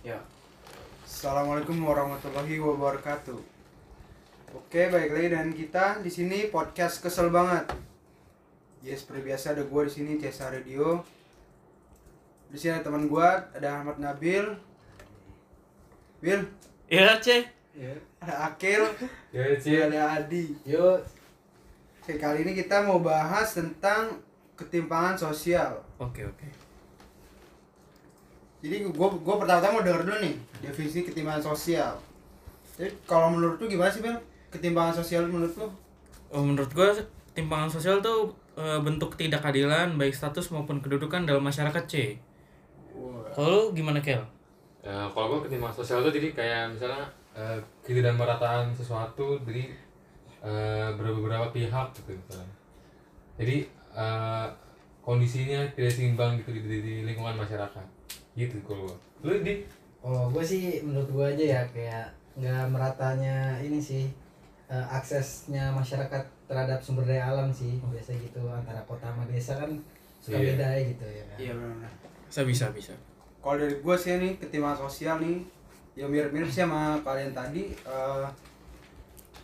Ya. Assalamualaikum warahmatullahi wabarakatuh. Oke, baik lagi dengan kita di sini podcast kesel banget. Ya seperti biasa ada gua di sini Cesa Radio. Di sini ada teman gua, ada Ahmad Nabil. Bil, Ya, C. ada Akil, Ya, ada Adi. Yuk. Oke, kali ini kita mau bahas tentang ketimpangan sosial. Oke, oke. Jadi gua gua pertama-tama mau denger dulu nih definisi ketimpangan sosial. Jadi kalau menurut lu gimana sih, Bil? Ketimpangan sosial menurut lu? Oh, menurut gua timpangan sosial tuh e, bentuk ketidakadilan baik status maupun kedudukan dalam masyarakat C. Kalau lu gimana Kel? Ya, kalau gue ketimpangan sosial tuh jadi kayak misalnya eh, ketidakmerataan sesuatu dari eh, beberapa pihak gitu misalnya. Jadi eh, kondisinya tidak seimbang gitu di, di, di lingkungan masyarakat. Gitu kalau gua. Lu di Oh, gue sih menurut gue aja ya kayak nggak meratanya ini sih eh, aksesnya masyarakat terhadap sumber daya alam sih biasa gitu antara kota sama desa kan suka Iya. beda ya gitu ya kan. Iya benar. Bisa bisa bisa. Kalau dari gue sih nih ketimpangan sosial nih ya mirip-mirip sih sama kalian tadi eh,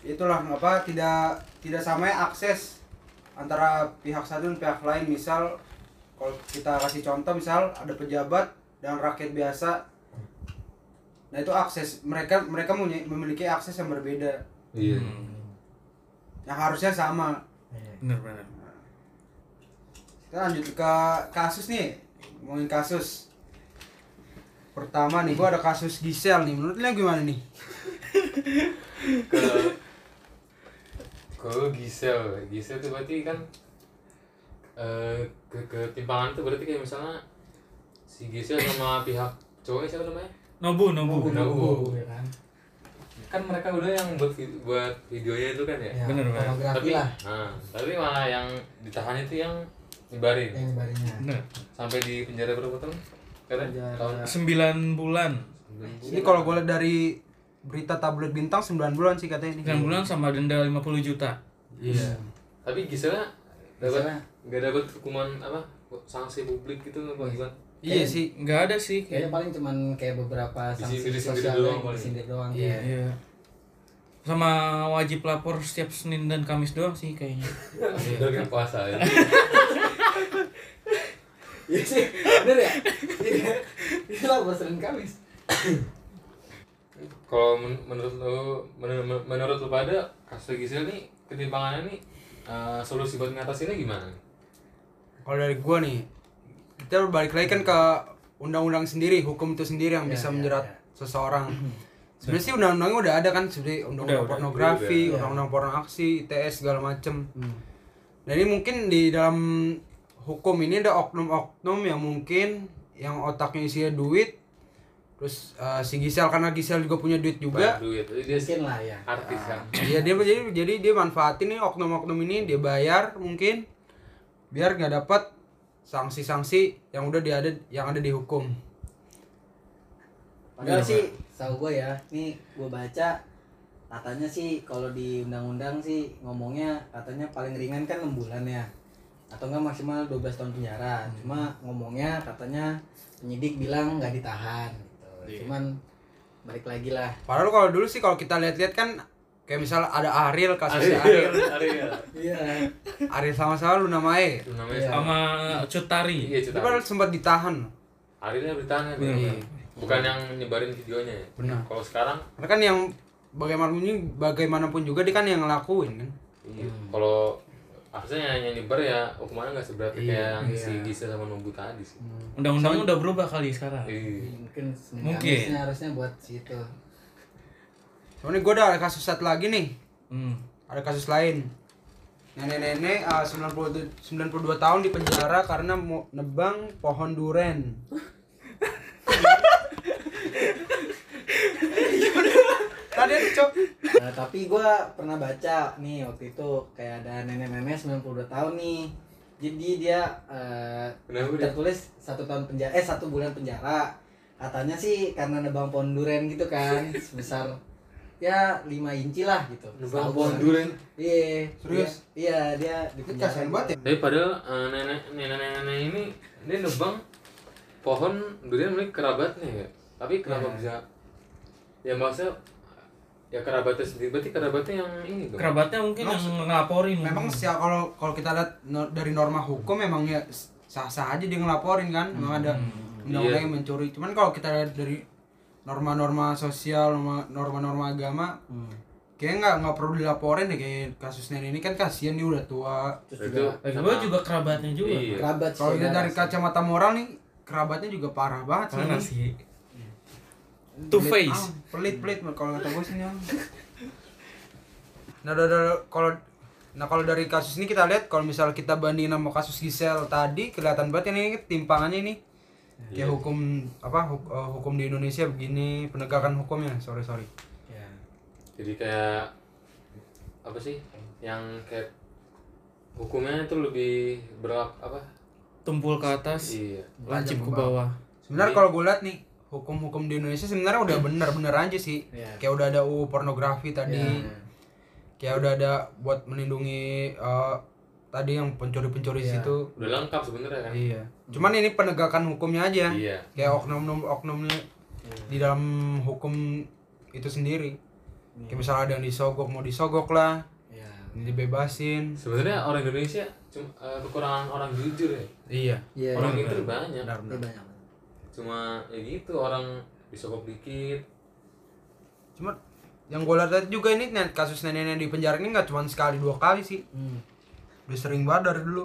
itulah apa tidak tidak samanya akses antara pihak satu dan pihak lain misal kalau kita kasih contoh misal ada pejabat dan rakyat biasa. Nah itu akses. Mereka mereka punya- memiliki akses yang berbeda. Iya. yang harusnya sama. Iya. Bener bener. kita lanjut ke kasus nih. Ngomongin kasus. Pertama nih gua ada kasus Gisel nih. Menurut lu gimana nih? Ke kalau Gisel, Gisel tuh berarti kan eh ke ketimpangan tuh berarti kayak misalnya si Gisel sama pihak cowoknya siapa namanya? Nobu nobu. Nobu. ya kan. kan mereka udah yang buat buat videonya itu kan ya, Ya, Bener, bener. tapi lah nah, tapi malah yang ditahan itu yang nyebarin yang barunya. Bener. sampai di penjara berapa tahun Sembilan bulan. ini kalau gue lihat dari berita tabloid bintang 9 bulan sih katanya ini Sembilan bulan sama denda 50 juta. iya tapi Gisela dapat nggak dapat hukuman apa sanksi publik gitu apa gimana iya sih Nggak ada sih Kayaknya kayak. paling cuman kayak beberapa sanksi sosial doang disindir doang Iya. kayak. Iya. Sama wajib lapor setiap Senin dan Kamis doang sih kayaknya. udah kan puasa ya Iya sih, bener ya? Iya. Itu lah Senin Kamis. kalau men- menurut lo menur- men- menurut lo pada kasus Gisel nih ketimpangannya nih eh, solusi buat ngatasinnya gimana kalau dari gue nih kita balik lagi kan ke undang-undang sendiri hukum itu sendiri yang Ya, bisa ya, menjerat ya. seseorang sebenarnya sih undang-undangnya udah ada kan seperti undang-undang pornografi Udah. undang-undang porno aksi ITS segala macem Hmm. Nah ini mungkin di dalam hukum ini ada oknum-oknum yang mungkin yang otaknya isinya duit terus eh, si Gisel karena Gisel juga punya duit juga Banyak duit Jadi dia Mungkin lah ya. artis kan Iya dia jadi jadi dia manfaatin nih oknum-oknum ini dia bayar mungkin biar nggak dapat sanksi-sanksi yang udah dia ada yang ada di hukum. Padahal Bener, sih, tahu gue ya, nih gue baca katanya sih kalau di undang-undang sih ngomongnya katanya paling ringan kan 6 bulan ya. Atau enggak maksimal 12 tahun penjara. Cuma ngomongnya katanya penyidik bilang nggak ditahan gitu. Iya. cuman balik lagi lah. Padahal kalau dulu sih kalau kita lihat-lihat kan kayak misal ada Ariel kasusnya Ariel Ariel, Ariel iya Ariel sama-sama Luna Mae. itu namanya Iya. Sama Cutari. iya cerita padahal sempat ditahan. Arielnya bertahan ya Iya. bukan yang nyebarin videonya ya Benar. kalau sekarang Karena kan yang bagaimanapun bagaimanapun juga dia kan yang ngelakuin kan. iya kalau harusnya yang, yang nyebar ya hukumannya nggak seberat Iya, kayak yang iya. si Gisel sama Nobu tadi sih Undang-undangnya udah berubah kali sekarang. iya mungkin Mungkin. Harusnya buat situ Soalnya gue ada kasus satu lagi nih. Hmm. ada kasus lain nenek-nenek uh, 90 92 tahun di penjara karena mau nebang pohon duren tadi ada cok Nah, tapi gua pernah baca nih waktu itu kayak ada nenek-nenek 92 tahun nih. Jadi dia eh, dia? tertulis satu tahun penjara, eh satu bulan penjara. Katanya sih karena nebang pohon duren gitu kan, sebesar ya 5 inci lah gitu. Nebang pohon duren? Iya. Serius? Iya, dia di itu kasihan banget ya tapi padahal eh, nenek nenek nenek ini dia nebang pohon durian milik kerabatnya ya tapi kenapa Ya. bisa ya maksudnya ya kerabatnya sendiri berarti kerabatnya yang ini dong Kerabatnya mungkin yang ngelaporin. memang sih kalau kalau kita lihat no- dari norma hukum memang ya sah sah aja dia ngelaporin kan memang ada undang-undang Iya. yang mencuri cuman kalau kita lihat dari norma-norma sosial norma- norma-norma agama Hmm. kayaknya nggak nggak perlu dilaporin deh kayak kasus nenek ini kan kasihan dia udah tua Terus itu juga gue juga kerabatnya juga. Iya. kerabat kalau kita dari kacamata moral nih kerabatnya juga parah banget sih ini. sih? Two Pelit, face. ah, pelit pelit kalau kata gue sih Nyong. nah kalau nah kalau dari kasus ini kita lihat kalau misal kita bandingin sama kasus Gisel tadi kelihatan banget ini timpangannya ini kayak Iya. hukum apa huk- eh, hukum di Indonesia begini penegakan hukumnya sorry sorry ya jadi kayak apa sih yang kayak hukumnya itu lebih berat apa Tumpul ke atas, iya lancip ke bawah. sebenarnya kalau gue lihat nih hukum-hukum di Indonesia sebenarnya udah bener-bener aja sih Iya. kayak udah ada UU pornografi tadi Iya. kayak udah ada buat melindungi eh, tadi yang pencuri-pencuri Iya. situ udah lengkap sebenarnya kan Iya. Cuman ini penegakan hukumnya aja. iya Kayak oknum-oknumnya di dalam hukum itu sendiri. Kayak misalnya ada yang disogok mau disogok lah, ya dibebasin. sebenarnya orang Indonesia cuma eh, kekurangan orang jujur ya Iya. iya orang iya. itu banyak Benar, Iya, benar. banyak cuma ya gitu orang disogok dikit Cuma yang gue lihat tadi juga ini kasus nenek-nenek di penjara ini nggak cuma sekali dua kali sih. hmm. Udah sering banget dari dulu.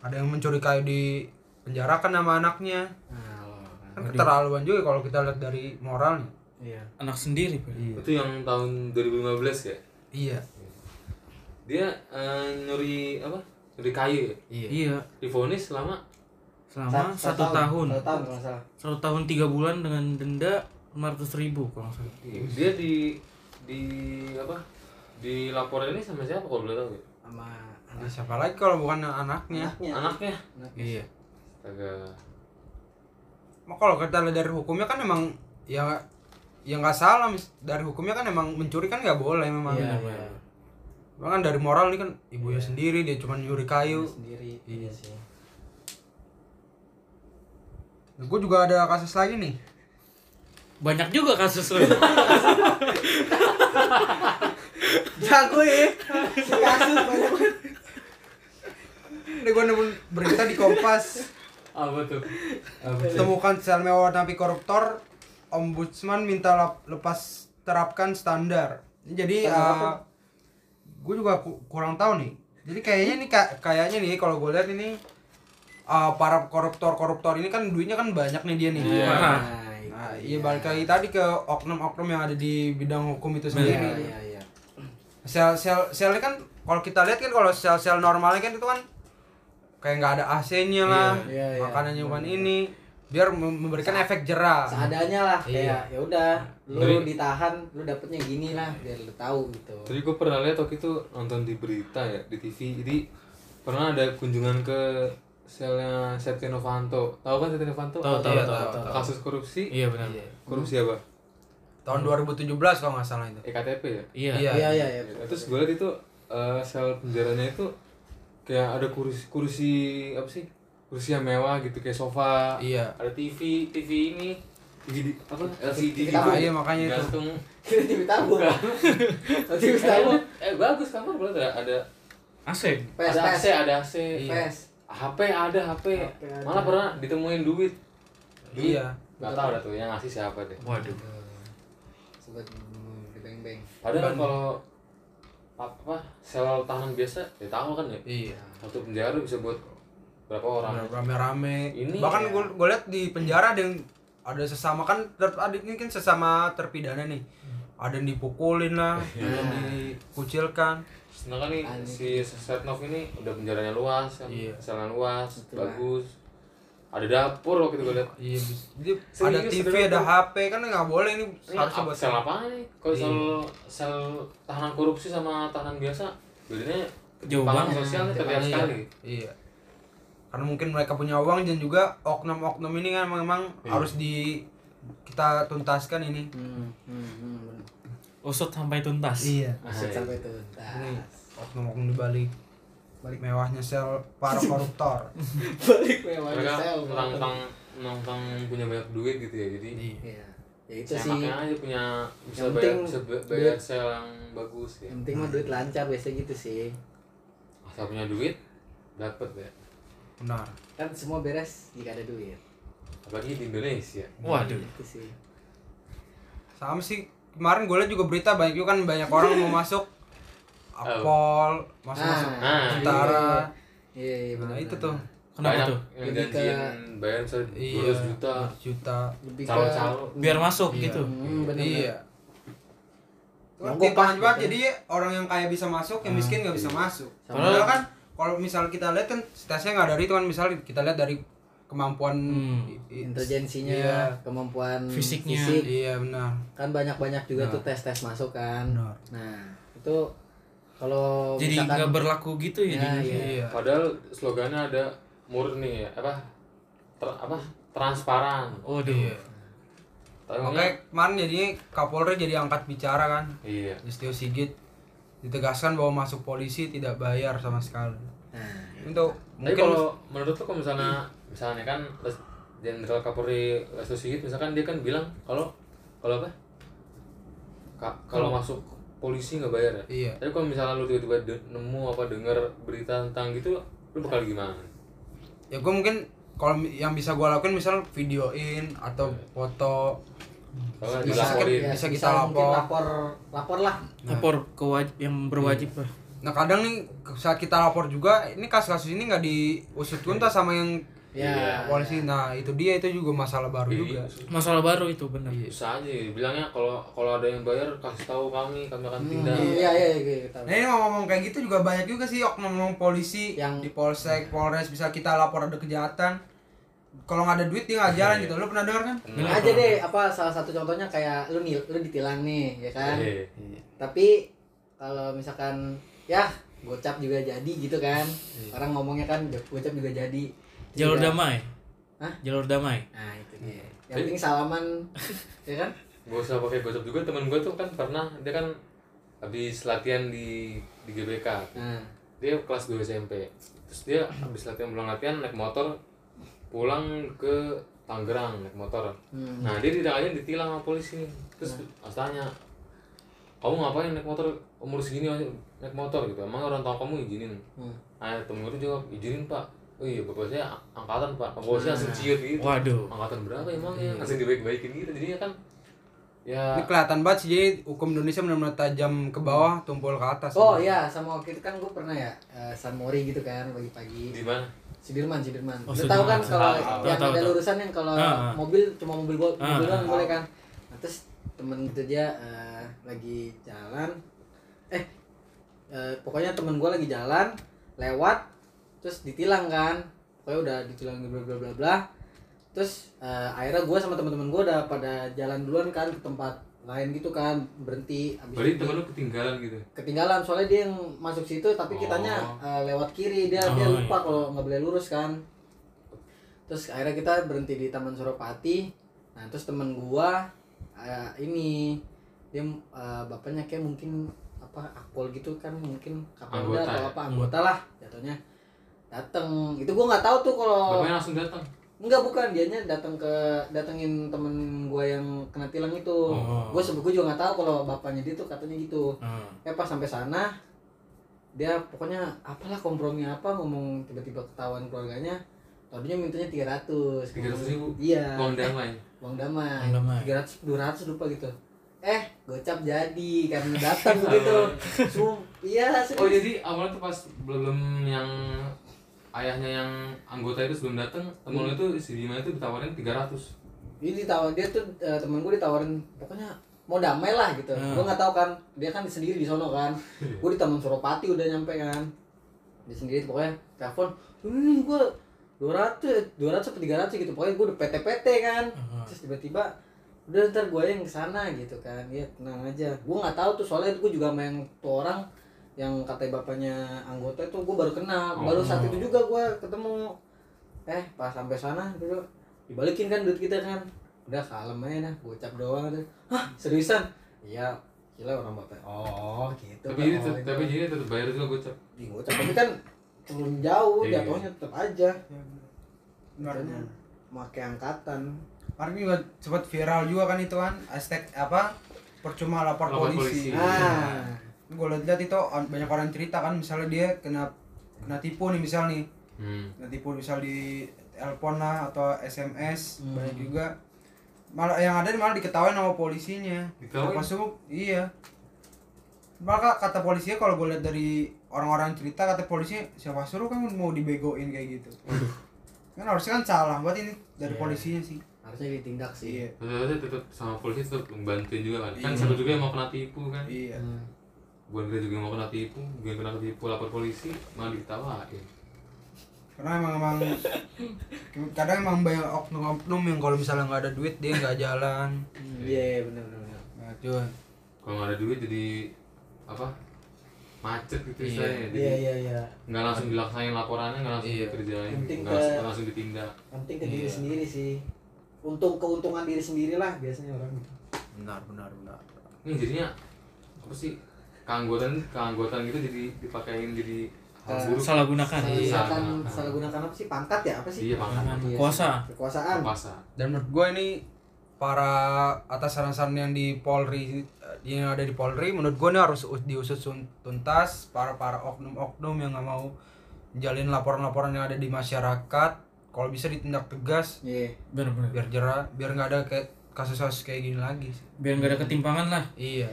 Ada yang mencuri kayu di penjara kan sama anaknya. nah Kan keterlaluan juga kalau kita lihat dari moralnya. iya Anak sendiri, Pak. Iya. itu yang tahun 2015 ya Iya. dia eh, nyuri apa nyuri kayu ya Iya. difonis selama Selama satu tahun. satu tahun kalau salah Satu tahun tiga bulan dengan denda 500 ribu kalau salah. dia di di apa dilaporin ini sama siapa kalau boleh tahu ya? Sama Nah, siapa lagi kalau bukan anaknya? anaknya anaknya Anaknya. Iya. agak Mak kalau kita lihat dari hukumnya kan emang ya ya nggak salah mis- dari hukumnya kan emang mencuri kan nggak boleh memang. iya iya Memang kan dari moral nih kan ibunya sendiri dia cuma nyuri kayu. sendiri Iya. iya sih Nah, gue juga ada kasus lagi nih. Banyak juga kasus lo. jago ya si kasus banyak banget Ini gue nemu berita di Kompas. apa tuh apa tuh? Temukan sel mewah napi koruptor, ombudsman minta lepas terapkan standar. Jadi Standar apa? gue juga ku- kurang tahu nih. Jadi kayaknya nih ka- kayaknya nih kalau gue lihat ini uh, para koruptor-koruptor ini kan duitnya kan banyak nih dia nih. Iya. Nah, Nah, iya balik lagi tadi ke oknum-oknum yang ada di bidang hukum itu iya sendiri. iya iya Sel sel selnya kan kalau kita lihat kan kalau sel-sel normalnya kan itu kan kayak nggak ada AC-nya lah, Iya, iya. makanannya bukan ini, biar mem- memberikan efek jerah. seadanya lah Iya. kayak ya udah lu Dari- ditahan lu dapetnya gini lah biar lu tahu gitu Tadi gue pernah lihat waktu itu nonton di berita ya di TV. Jadi pernah ada kunjungan ke selnya Setia Novanto. Tahu kan Setia Novanto? Tahu, tahu, Iya, tahu, tahu. Kasus korupsi. Iya benar. Korupsi apa? Tahun 2017 kalau nggak salah itu. EKTP ya. Iya. Iya. iya iya iya Ya, Terus gue lihat itu eh, sel penjaranya itu kayak ada kursi kursi apa sih? Kursi yang mewah gitu kayak sofa. Iya. Ada TV, TV ini TV apa? LCD Kita- Ah, iya, makanya itu. Gantung. kita TV tabung TV tabung Eh, eh bagus kamar boleh ada ada AC. pes ada AC, ada AC. pes HP ada HP. HP ada. Malah pernah ditemuin duit. Duit. Iya. Gak tahu dah tuh yang ngasih siapa deh. Waduh. Sobat di beng beng Padahal kan kalau apa sel tahanan biasa ya tahu kan ya Iya. satu penjara bisa buat berapa orang Rame-rame. Ini Bahkan ya. gue gue lihat di penjara ada yang ada sesama kan ter, ada ini kan sesama terpidana nih. Ada yang dipukulin lah, ada yang dikucilkan. sedangkan nih si Setnov ini udah penjaranya luas kan Iya. luas Betul bagus ada dapur waktu itu gue lihat Iya, Serius, ada TV, serius, ada. HP kan nggak boleh ini ini harusnya apa, buat sel apa nih kalau Iya. sel sel tahanan korupsi sama tahanan biasa bedanya Jauh banget. sosialnya terlihat Iya. sekali Iya. Karena mungkin mereka punya uang dan juga oknum-oknum ini kan memang Iya. harus di kita tuntaskan ini. hmm hmm hmm. Usut sampai tuntas. Iya. Hai. sampai tuh Ini oknum-oknum di balik mewahnya sel para koruptor. balik mewah mereka sel nongkrong punya banyak duit gitu ya jadi iya. Ya itu sih. aja punya bisa Yang bayar penting bisa duit. bayar sel yang bagus ya. Yang penting mah duit lancar biasa gitu sih. Asal punya duit dapat ya. Benar. Kan semua beres jika ada duit. Apalagi di Indonesia. Waduh. itu sih. Sama sih kemarin gue liat juga berita banyak juga kan banyak orang mau masuk Apol masuk masuk Ah, tentara iya iya nah benar itu tuh Kenapa banyak tuh? yang Lebih ke- janjiin bayar misalnya iya 12 juta 12 juta lebih ke calon-calon Biar masuk Iya. gitu. hmm, bener iya Yang Di gopah banget gitu. jadi orang yang kaya bisa masuk yang miskin nggak bisa masuk Sama- padahal kan kalau misal kita lihat kan stasinya nggak dari itu kan misal kita lihat dari kemampuan Hmm. intelijensinya iya, kemampuan Fisiknya. fisik iya benar kan banyak banyak juga Nah. tuh tes tes masuk kan Benar. nah itu kalau Jadi nggak berlaku gitu ya. Ya, jadinya. iya. padahal slogannya ada murni ya apa Ter- apa transparan Waduh. iya tapi makanya kemarin jadinya Kapolri jadi angkat bicara kan iya Listio Sigit ditegaskan bahwa masuk polisi tidak bayar sama sekali nah untuk tapi mungkin kalau menurut tuh kalau misalnya misalnya kan Jenderal Kapolri Lestio Sigit misalkan dia kan bilang kalau kalau apa Ka- kalau masuk polisi nggak bayar ya? Iya. Tapi kalau misalnya lu tiba-tiba de- nemu apa denger berita tentang gitu lu bakal gimana? Ya gue mungkin kalau yang bisa gue lakuin misal videoin atau foto. Kalau nggak Bisa, dilaporin. bisa kita lapor. lapor lapor lah Lapor ke waj- yang berwajib lah. nah kadang nih saat kita lapor juga ini kasus-kasus ini nggak diusut tuntas sama yang ya Iya. polisi nah itu dia itu juga masalah baru Iya, juga Masalah baru itu benar. bisa aja bilangnya kalau kalau ada yang bayar kasih tahu kami kami akan Hmm, tindak iya iya iya kita Nah ini ngomong-ngomong kayak gitu juga banyak juga sih oknum polisi Yang- di polsek, polres bisa kita lapor ada kejahatan. Kalau nggak ada duit dia nggak jalan Iya. gitu. Lu pernah dengar kan? Nah, aja deh apa salah satu contohnya kayak lu nih lu ditilang nih ya kan Iya. tapi kalau misalkan ya gocap juga jadi gitu kan orang ngomongnya kan gocap juga jadi Jalur Juga- damai. Hah? Jalur damai. nah itu dia. Yang penting salaman ya kan? Gak usah pakai gocap juga. Temen gue tuh kan pernah dia kan habis latihan di di GBK. Nah. Dia kelas 2 SMP terus dia habis latihan pulang latihan naik motor pulang ke Tangerang naik motor. Hmm. nah dia tidak aja ditilang sama polisi. Terus tanya kamu ngapain naik motor? Umur segini naik motor gitu. Emang orang tua kamu izinin? Hmm. nah temen gue tuh jawab izinin pak oh iya bapak saya angkatan pak bapak saya langsung ciut gitu Waduh. angkatan berapa emangnya langsung dibaik-baikin gitu jadinya kan ya Ini kelihatan banget sih jadi hukum Indonesia benar-benar tajam ke bawah, tumpul ke atas. oh iya sama waktu itu kan gue pernah ya eh, San Mori gitu kan pagi-pagi di mana Sudirman, Sudirman. Oh, Lu tahu kan kalau Tahu, yang tahu, ada tahu. lurusan yang kalau Ah, ah. mobil cuma mobil bo- Ah, mobil doang ah. boleh kan. Nah, terus temen gitu dia eh, lagi jalan eh eh, pokoknya temen gue lagi jalan lewat terus ditilang kan pokoknya udah ditilang bla bla bla bla terus eh, akhirnya gue sama teman-teman gue udah pada jalan duluan kan ke tempat lain gitu kan berhenti abis berarti itu temen lu ketinggalan gitu ketinggalan soalnya dia yang masuk situ tapi Oh. kitanya eh, lewat kiri dia dia Oh, lupa iya. kalau nggak boleh lurus kan terus akhirnya kita berhenti di Taman Suropati nah terus temen gua eh, ini dia eh, bapaknya kayak mungkin apa akpol gitu kan mungkin kapolda atau ya? apa anggota lah jatuhnya dateng itu gua nggak tahu tuh kalau bapaknya langsung datang Enggak bukan, dianya datang ke datengin temen gue yang kena tilang itu. Oh. Gue sebut gue juga nggak tahu kalau bapaknya dia tuh katanya gitu. Hmm. Eh pas sampai sana dia pokoknya apalah kompromi apa ngomong tiba-tiba ketahuan keluarganya. Tadinya mintanya 300. 300 ribu Iya. uang damai Uang damai. Uang damai. 300 200 lupa gitu. Eh, gocap jadi karena datang begitu. Sum, iya, oh jadi awalnya tuh pas belum yang ayahnya yang anggota itu sebelum datang temen lu itu si Bima itu ditawarin 300 Jadi ditawar dia tuh eh, temen gue ditawarin pokoknya mau damai lah gitu. Hmm. Gue nggak tahu kan dia kan sendiri di sono kan. gue di Taman Suropati udah nyampe kan. Dia sendiri pokoknya telepon, ini gue 200, 200 atau 300 gitu. Pokoknya gue udah PT-PT kan. Hmm. Terus tiba-tiba udah ntar gue yang ke sana gitu kan. Ya tenang aja. Gue nggak tahu tuh soalnya gue juga main tuh orang yang katanya bapaknya anggota itu gue baru kenal. Baru saat itu juga gue ketemu. Eh pas sampai sana dulu dibalikin kan duit kita kan udah kalem aja dah gocap doang tuh hah seriusan iya gila orang bapak oh gitu tapi kan. jadi Oh, tapi jadi tetap bayar juga gocap Ih, gocap tapi kan turun jauh Iya. jatuhnya tetap aja. Makanya, pakai angkatan Kemarin juga sempat viral juga kan itu kan hashtag apa percuma lapor Lapor polisi. polisi. ah Gue lihat itu an- banyak orang cerita kan misalnya dia kena kena tipu nih misal nih hmm. kena tipu misal di telepon lah atau SMS Hmm. banyak juga malah yang ada malah diketawain sama polisinya Diketawain? Pas itu, iya maka kata polisinya kalau gue lihat dari orang-orang cerita kata polisinya siapa suruh kamu mau dibegoin kayak gitu kan harusnya kan salah buat ini dari Iya. polisinya sih harusnya ditindak sih iya Terus tetap sama polisi tetap membantuin juga kan. Kan Iya. siapa juga yang mau kena tipu kan. iya Hmm. Bukan kita juga mau kena tipu, bukan kena tipu lapor polisi malah ditawain. karena emang emang kadang emang banyak oknum-oknum yang kalau misalnya nggak ada duit dia nggak jalan iya benar benar benar. nah, cuy Kalau nggak ada duit jadi apa? Macet gitu Iya. istilahnya. Jadi iya iya iya nggak langsung dilaksanain laporannya, nggak langsung Iya. dikerjain, Penting nggak ke- langsung, nggak langsung ditindak. penting ke diri Iya. sendiri sih untung keuntungan diri sendiri lah biasanya orang benar benar benar Ini jadinya apa sih? Keanggotaan keanggotaan gitu jadi dipakein jadi Ke- buruk. salah gunakan salah Iya. gunakan Salah. gunakan apa sih pangkat ya apa sih Iya, pangkat. Iya, Kuasa. kekuasaan Puasa. dan menurut gue ini para atasan-atasan yang di Polri yang ada di Polri menurut gue ini harus us- diusut tuntas para para oknum-oknum yang nggak mau menjalin laporan-laporan yang ada di masyarakat kalau bisa ditindak tegas iya bener-bener biar jerah biar nggak ada kayak kasus-kasus kayak gini lagi sih. biar nggak ada ketimpangan lah iya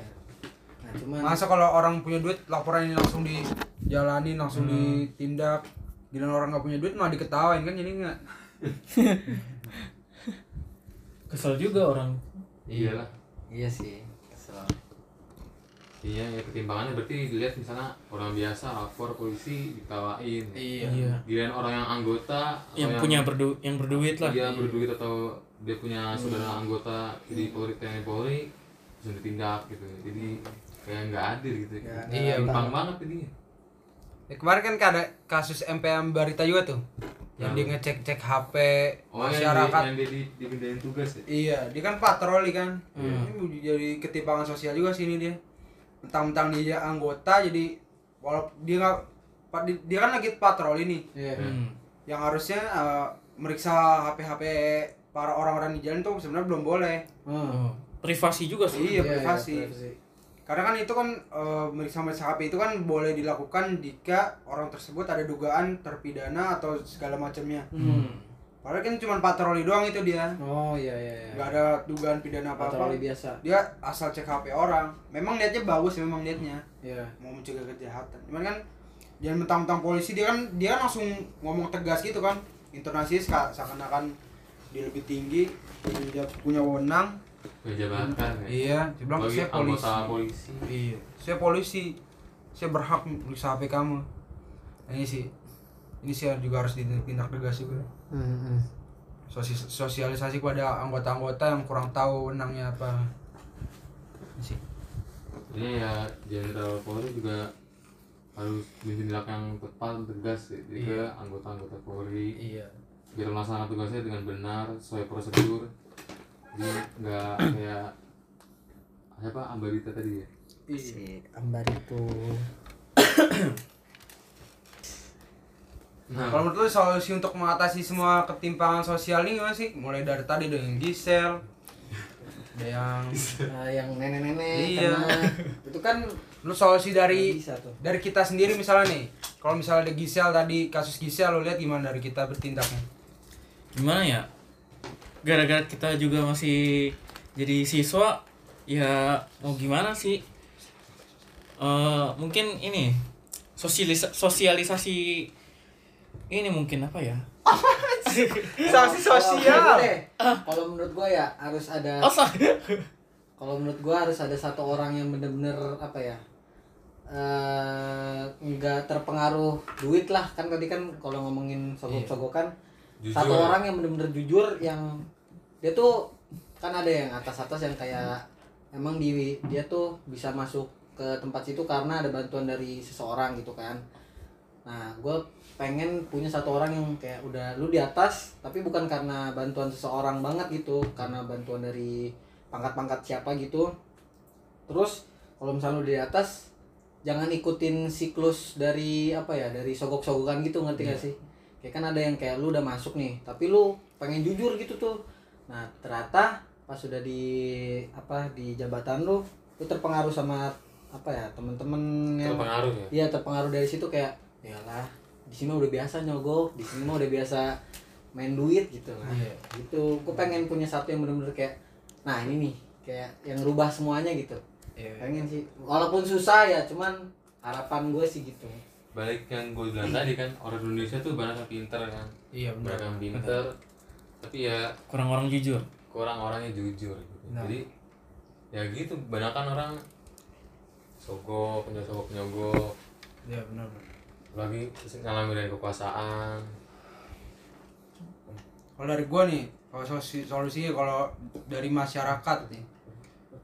nah cuman masa kalau orang punya duit laporan ini langsung dijalani langsung ditindak. Gila orang nggak punya duit malah diketawain kan jadi nggak? Kesel juga orang. Iyalah. iya sih kesel. Iya, ya ketimpangannya berarti dilihat misalnya orang biasa lapor polisi ditawain. iya. Iya. Giliran orang yang anggota atau yang punya berdu yang berduit lah. Dia berduit atau dia punya saudara anggota di Polri TNI Polri langsung ditindak gitu. Jadi kayak nggak adil gitu. Nggak- Iya, timpang banget jadinya. Ya, kemarin kan ada kasus MPM Barita juga tuh yang dia Yang- ngecek cek HP Oh, yang masyarakat dia, yang dia di, dipindahin tugas ya? iya dia kan patroli kan Hmm. ini jadi ketimpangan sosial juga sini dia mentang-mentang dia anggota jadi walaupun dia nggak dia kan lagi patroli nih iya Hmm. yang harusnya eh, meriksa HP-HP para orang-orang di jalan tuh sebenarnya belum boleh Hmm. Oh, privasi juga sih iya privasi privasi. Karena kan itu kan eh, meriksa meriksa HP itu kan boleh dilakukan jika orang tersebut ada dugaan terpidana atau segala macamnya Hmm. Padahal kan cuma patroli doang itu dia. oh iya iya iya nggak ada dugaan pidana apa-apa. patroli biasa Dia asal cek HP orang. Memang niatnya bagus, memang niatnya iya mau mencegah kejahatan. Cuman kan jangan mentang-mentang polisi dia kan dia kan langsung ngomong tegas gitu kan. Intonasinya seka- seakan-akan dia lebih tinggi, dia punya wewenang. Jabatan ya. Iya, dia bilang Bagi saya polisi. polisi. Iya, saya polisi. Saya berhak meriksa HP kamu. Nah, ini sih ini sih juga harus ditindak tegas juga. Hmm, Sosi- sosialisasi kepada anggota-anggota yang kurang tahu wenangnya apa Ini sih Ini ya Jenderal Polri juga harus ditindak yang tepat tegas ya. Jadi ke anggota-anggota Polri iya biar melaksanakan tugasnya dengan benar sesuai prosedur nggak kayak siapa? Ambarita tadi ya? Iya. Si ambar itu nah kalau menurut lu solusi untuk mengatasi semua ketimpangan sosial ini gimana sih? Mulai dari tadi dengan Gisel ada yang nah, yang nenek-nenek Iya. karena itu kan lu solusi dari dari kita sendiri misalnya nih. Kalau misalnya ada Gisel tadi kasus Gisel lu lihat gimana dari kita bertindaknya gimana ya gara-gara kita juga masih jadi siswa ya mau gimana sih? Eh mungkin ini sosialis sosialisasi ini mungkin apa ya? Sanksi sosial. Kalau- deh, kalau menurut gua ya harus ada oh kalau menurut gua harus ada satu orang yang bener-bener apa ya eh nggak terpengaruh duit lah. Kan tadi kan kalau ngomongin sogok-sogokan Jujur. satu orang yang bener-bener jujur yang dia tuh kan ada yang atas-atas yang kayak emang di dia tuh bisa masuk ke tempat situ karena ada bantuan dari seseorang gitu kan. Nah gue pengen punya satu orang yang kayak udah lu di atas tapi bukan karena bantuan seseorang banget gitu karena bantuan dari pangkat-pangkat siapa gitu. Terus kalau misalnya lu di atas jangan ikutin siklus dari apa ya dari sogok-sogokan gitu ngerti gak sih? Kayak kan ada yang kayak lu udah masuk nih tapi lu pengen jujur gitu tuh nah ternyata pas sudah di apa di jabatan lu lu terpengaruh sama apa ya temen-temen yang terpengaruh ya Iya terpengaruh dari situ kayak yalah di sini udah biasa nyogok, di sini mah udah biasa main duit gitu lah. Iya. Gitu. Gue pengen punya satu yang bener-bener kayak nah ini nih kayak yang rubah semuanya gitu. Iya. Pengen sih. Walaupun susah ya, cuman harapan gue sih gitu. balik yang gue bilang tadi kan orang Indonesia tuh banyak yang pinter kan Iya banyak benar. yang pinter tapi ya kurang orang jujur kurang orangnya jujur gitu. Nah. jadi ya gitu banyak kan orang sogok penyogok penyogok Iya benar. benar. lagi ngalamin dari kekuasaan Kalau dari gua nih, kalau solusi solusinya kalau dari masyarakat nih,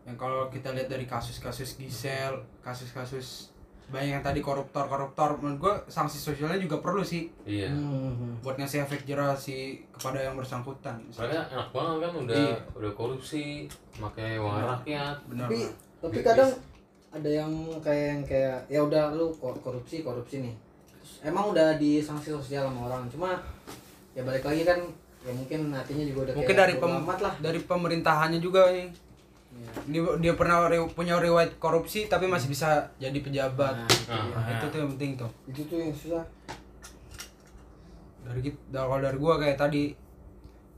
yang kalau kita lihat dari kasus-kasus Gisel, kasus-kasus banyak yang tadi koruptor-koruptor, menurut gua sanksi sosialnya juga perlu sih iya Hmm. buat ngasih efek jerah sih kepada yang bersangkutan. soalnya enak banget kan udah Iya. udah korupsi pakai uang rakyat Benar. Tapi tapi kadang ada yang kayak yang kayak ya udah lu kor- korupsi korupsi nih. Terus emang udah disanksi sosial sama orang, cuma ya balik lagi kan ya mungkin hatinya juga udah Mungkin kayak dari pem- lah. dari pemerintahannya juga nih. Dia, dia pernah re- punya riwayat korupsi tapi masih bisa jadi pejabat. Nah, Nah, Nah, itu tuh yang penting tuh. itu tuh yang susah. dari kita kalau dari gua kayak tadi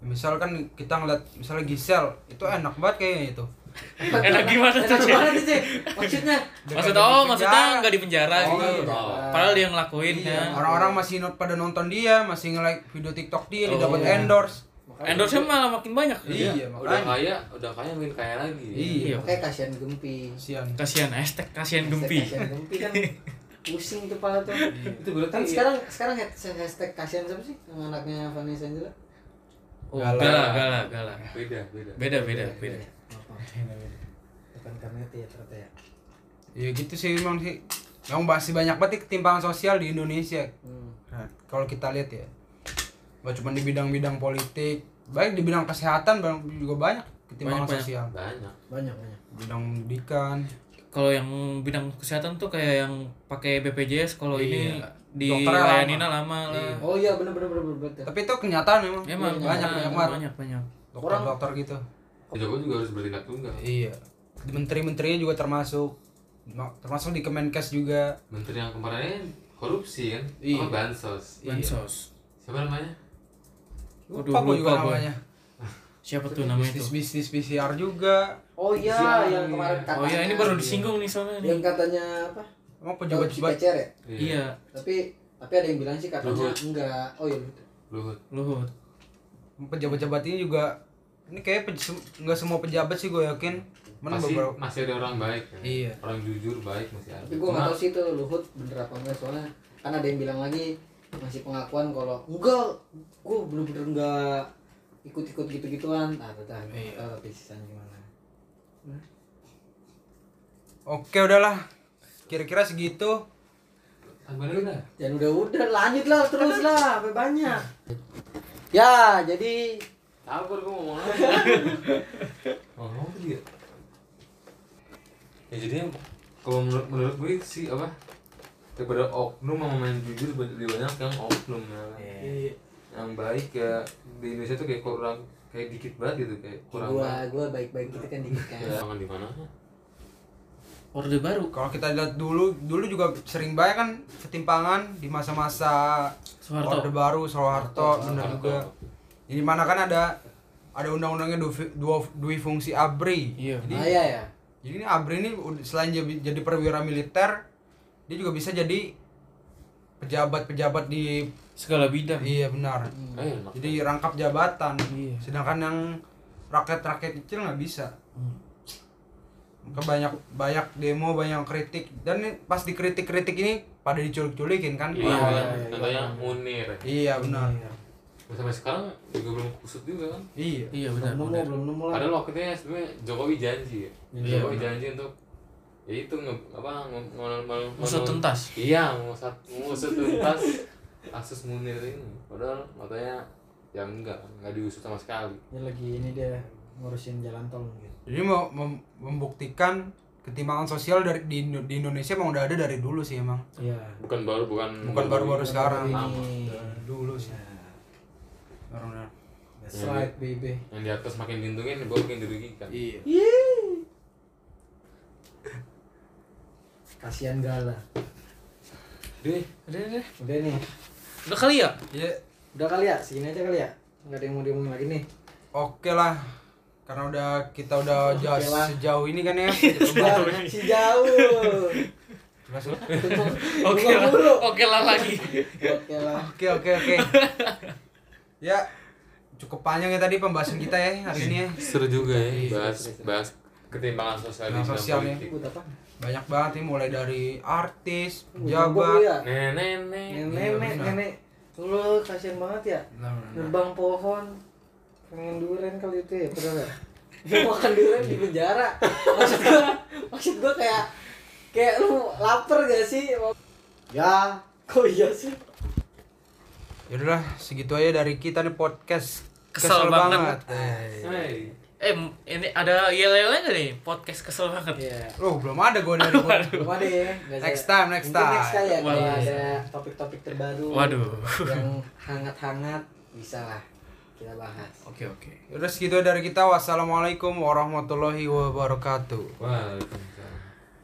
misal kan kita ngeliat misalnya Gisel itu enak banget kayaknya itu enak gimana tuh gimana Cek? Maksudnya? Dia maksud oh maksudnya nggak di penjara Oh, gitu iya. padahal dia ngelakuin Iya, kan orang-orang masih not- pada nonton dia masih nge-like video TikTok dia dia Oh, dapat iya. endorse endorse malah makin banyak Iya, udah makanya. kaya udah kaya makin kaya lagi Iya. Makanya kasihan Gempi. kasihan kasihan hashtag kasihan gempi Kasihan Gempi kan pusing tuh pala tuh. itu berarti Kan sekarang sekarang hashtag kasihan siapa sih? Yang anaknya Vanessa Angela? oh Galak. galak galak galak beda beda beda beda beda Bukan karena itu ya ternyata ya. ya gitu sih emang sih yang masih banyak banget ketimpangan sosial di Indonesia Hmm. nah, kalau kita lihat ya gak cuma di bidang-bidang politik baik di bidang kesehatan bang- juga banyak ketimpangan Banyak, banyak. sosial banyak Banyak banyak. bidang pendidikan kalau yang bidang kesehatan tuh kayak yang pakai BPJS kalau ini Iya. di Dokternya layaninnya lama lah Iya. Oh iya bener bener bener bener bener. tapi itu kenyataan memang emang banyak banyak banget banyak banyak dokter-dokter gitu Jokowi juga harus bertindak tunggal Iya. Menteri-menterinya juga termasuk Ma- termasuk di Kemenkes juga. menteri yang kemarin korupsi kan Iya. apa bansos bansos siapa namanya Waduh, Lupa gua juga lupa namanya. siapa tuh namanya Bisnis tuh bisnis PCR juga. Oh iya yang kemarin katanya. oh iya ini baru disinggung nih soalnya nih Yang katanya apa? Emang Pejabat pejabat-pejabat PCR ya? iya Tapi tapi ada yang bilang sih katanya Luhut. enggak. Oh iya. Luhut Luhut pejabat-pejabat ini juga ini kayak nggak semua pejabat sih gue yakin. Mana masih beberapa masih ada orang baik kan? Iya. orang jujur baik masih ada Tapi gue nggak tahu sih itu Luhut bener apa enggak soalnya kan ada yang bilang lagi masih pengakuan kalau enggak gue bener-bener enggak ikut-ikut gitu-gituan. Ah, betul. Iya. Tahu tapi sisanya gimana? Oke udahlah. Kira-kira segitu. Udah Dan udah udah lanjut lah terus lah sampai banyak. Ya, jadi sabar gue ngomong apa ngomong apa dia ya jadi kalau menurut menurut gue sih apa daripada oknum sama main jujur lebih banyak yang oknum ya Iya. yang baik ya di Indonesia tuh kayak kurang kayak dikit banget gitu kayak kurang gua banget gua baik-baik gitu kan dikit kan. ya jangan di mana orde baru Kalau kita lihat dulu, dulu juga sering banyak kan ketimpangan di masa-masa Soeharto Orde Baru, Soeharto, benar juga. Di mana kan ada ada undang-undangnya dua, dua, dua fungsi ABRI. Iya. Jadi, Ah, iya ya. jadi ini ABRI ini selain jadi, jadi perwira militer, dia juga bisa jadi pejabat-pejabat di segala bidang iya benar. eh enak Jadi rangkap jabatan. Iya. Sedangkan yang rakyat-rakyat kecil nggak bisa. Hmm. Maka banyak banyak demo, banyak kritik dan pas dikritik-kritik ini pada diculik-culikin kan. iya orang-orang. kan contohnya Munir Iya benar. sampai sekarang juga belum kusut juga kan Iya. iya Belum benar nemu, benar. belum nemu lah. padahal waktu itu ya sebenarnya Jokowi janji ya Iya, Jokowi benar. janji untuk ya itu nge, apa nge- nge- nge- tuntas. iya ngusut ngusut tuntas kasus Munir ini padahal katanya ya enggak enggak diusut sama sekali Ini lagi ini dia ngurusin jalan tol mungkin. Jadi mau mem- membuktikan ketimpangan sosial dari di, di Indonesia emang udah ada dari dulu sih emang. Iya. bukan baru bukan Bukan baru-baru sekarang. Ini. Dulu sih. Nah, Benar-benar. That's right, baby. yang di atas makin dilindungin di bawah makin dirugikan Iya. Kasihan Gala. deh Udah, udah. Udah nih. Udah kali ya? Iya. Udah kali ya, segini aja kali ya. Enggak ada yang mau diomongin lagi nih. Oke lah. Karena udah kita udah Oke jauh lah. sejauh ini kan ya. si jauh. Masuk. Oke lah. Oke lah lagi. Oke lah. Oke oke oke. ya cukup panjang ya tadi pembahasan kita ya hari ini ya. seru juga ya Iya, bahas bahas ketimpangan sosial di Nah, bidang sosial ya. politik Ikut apa? Banyak banget nih mulai dari artis, pejabat. ya. nenek-nenek Nenek, benar. nenek. Lu kasihan banget ya. Nah, nah, nah. Nebang pohon. Pengen durian kali itu ya, padahal ya. Mau makan durian di penjara. Maksud gua, maksud gua kayak kayak lu lapar gak sih? Ya, kok iya sih? Yaudahlah segitu aja dari kita nih podcast. Kesel banget. Eh. Hai. Eh, ini ada yel-yelnya gak nih? Podcast kesel banget. Iya. Loh, belum ada gue dari podcast. Belum ada ya. Next time, next Mungkin time. Next kali ya kalau ada topik-topik terbaru. Waduh. Yang hangat-hangat bisa lah kita bahas. Oke, oke. Yaudah segitu dari kita. Wassalamualaikum warahmatullahi wabarakatuh. Wah,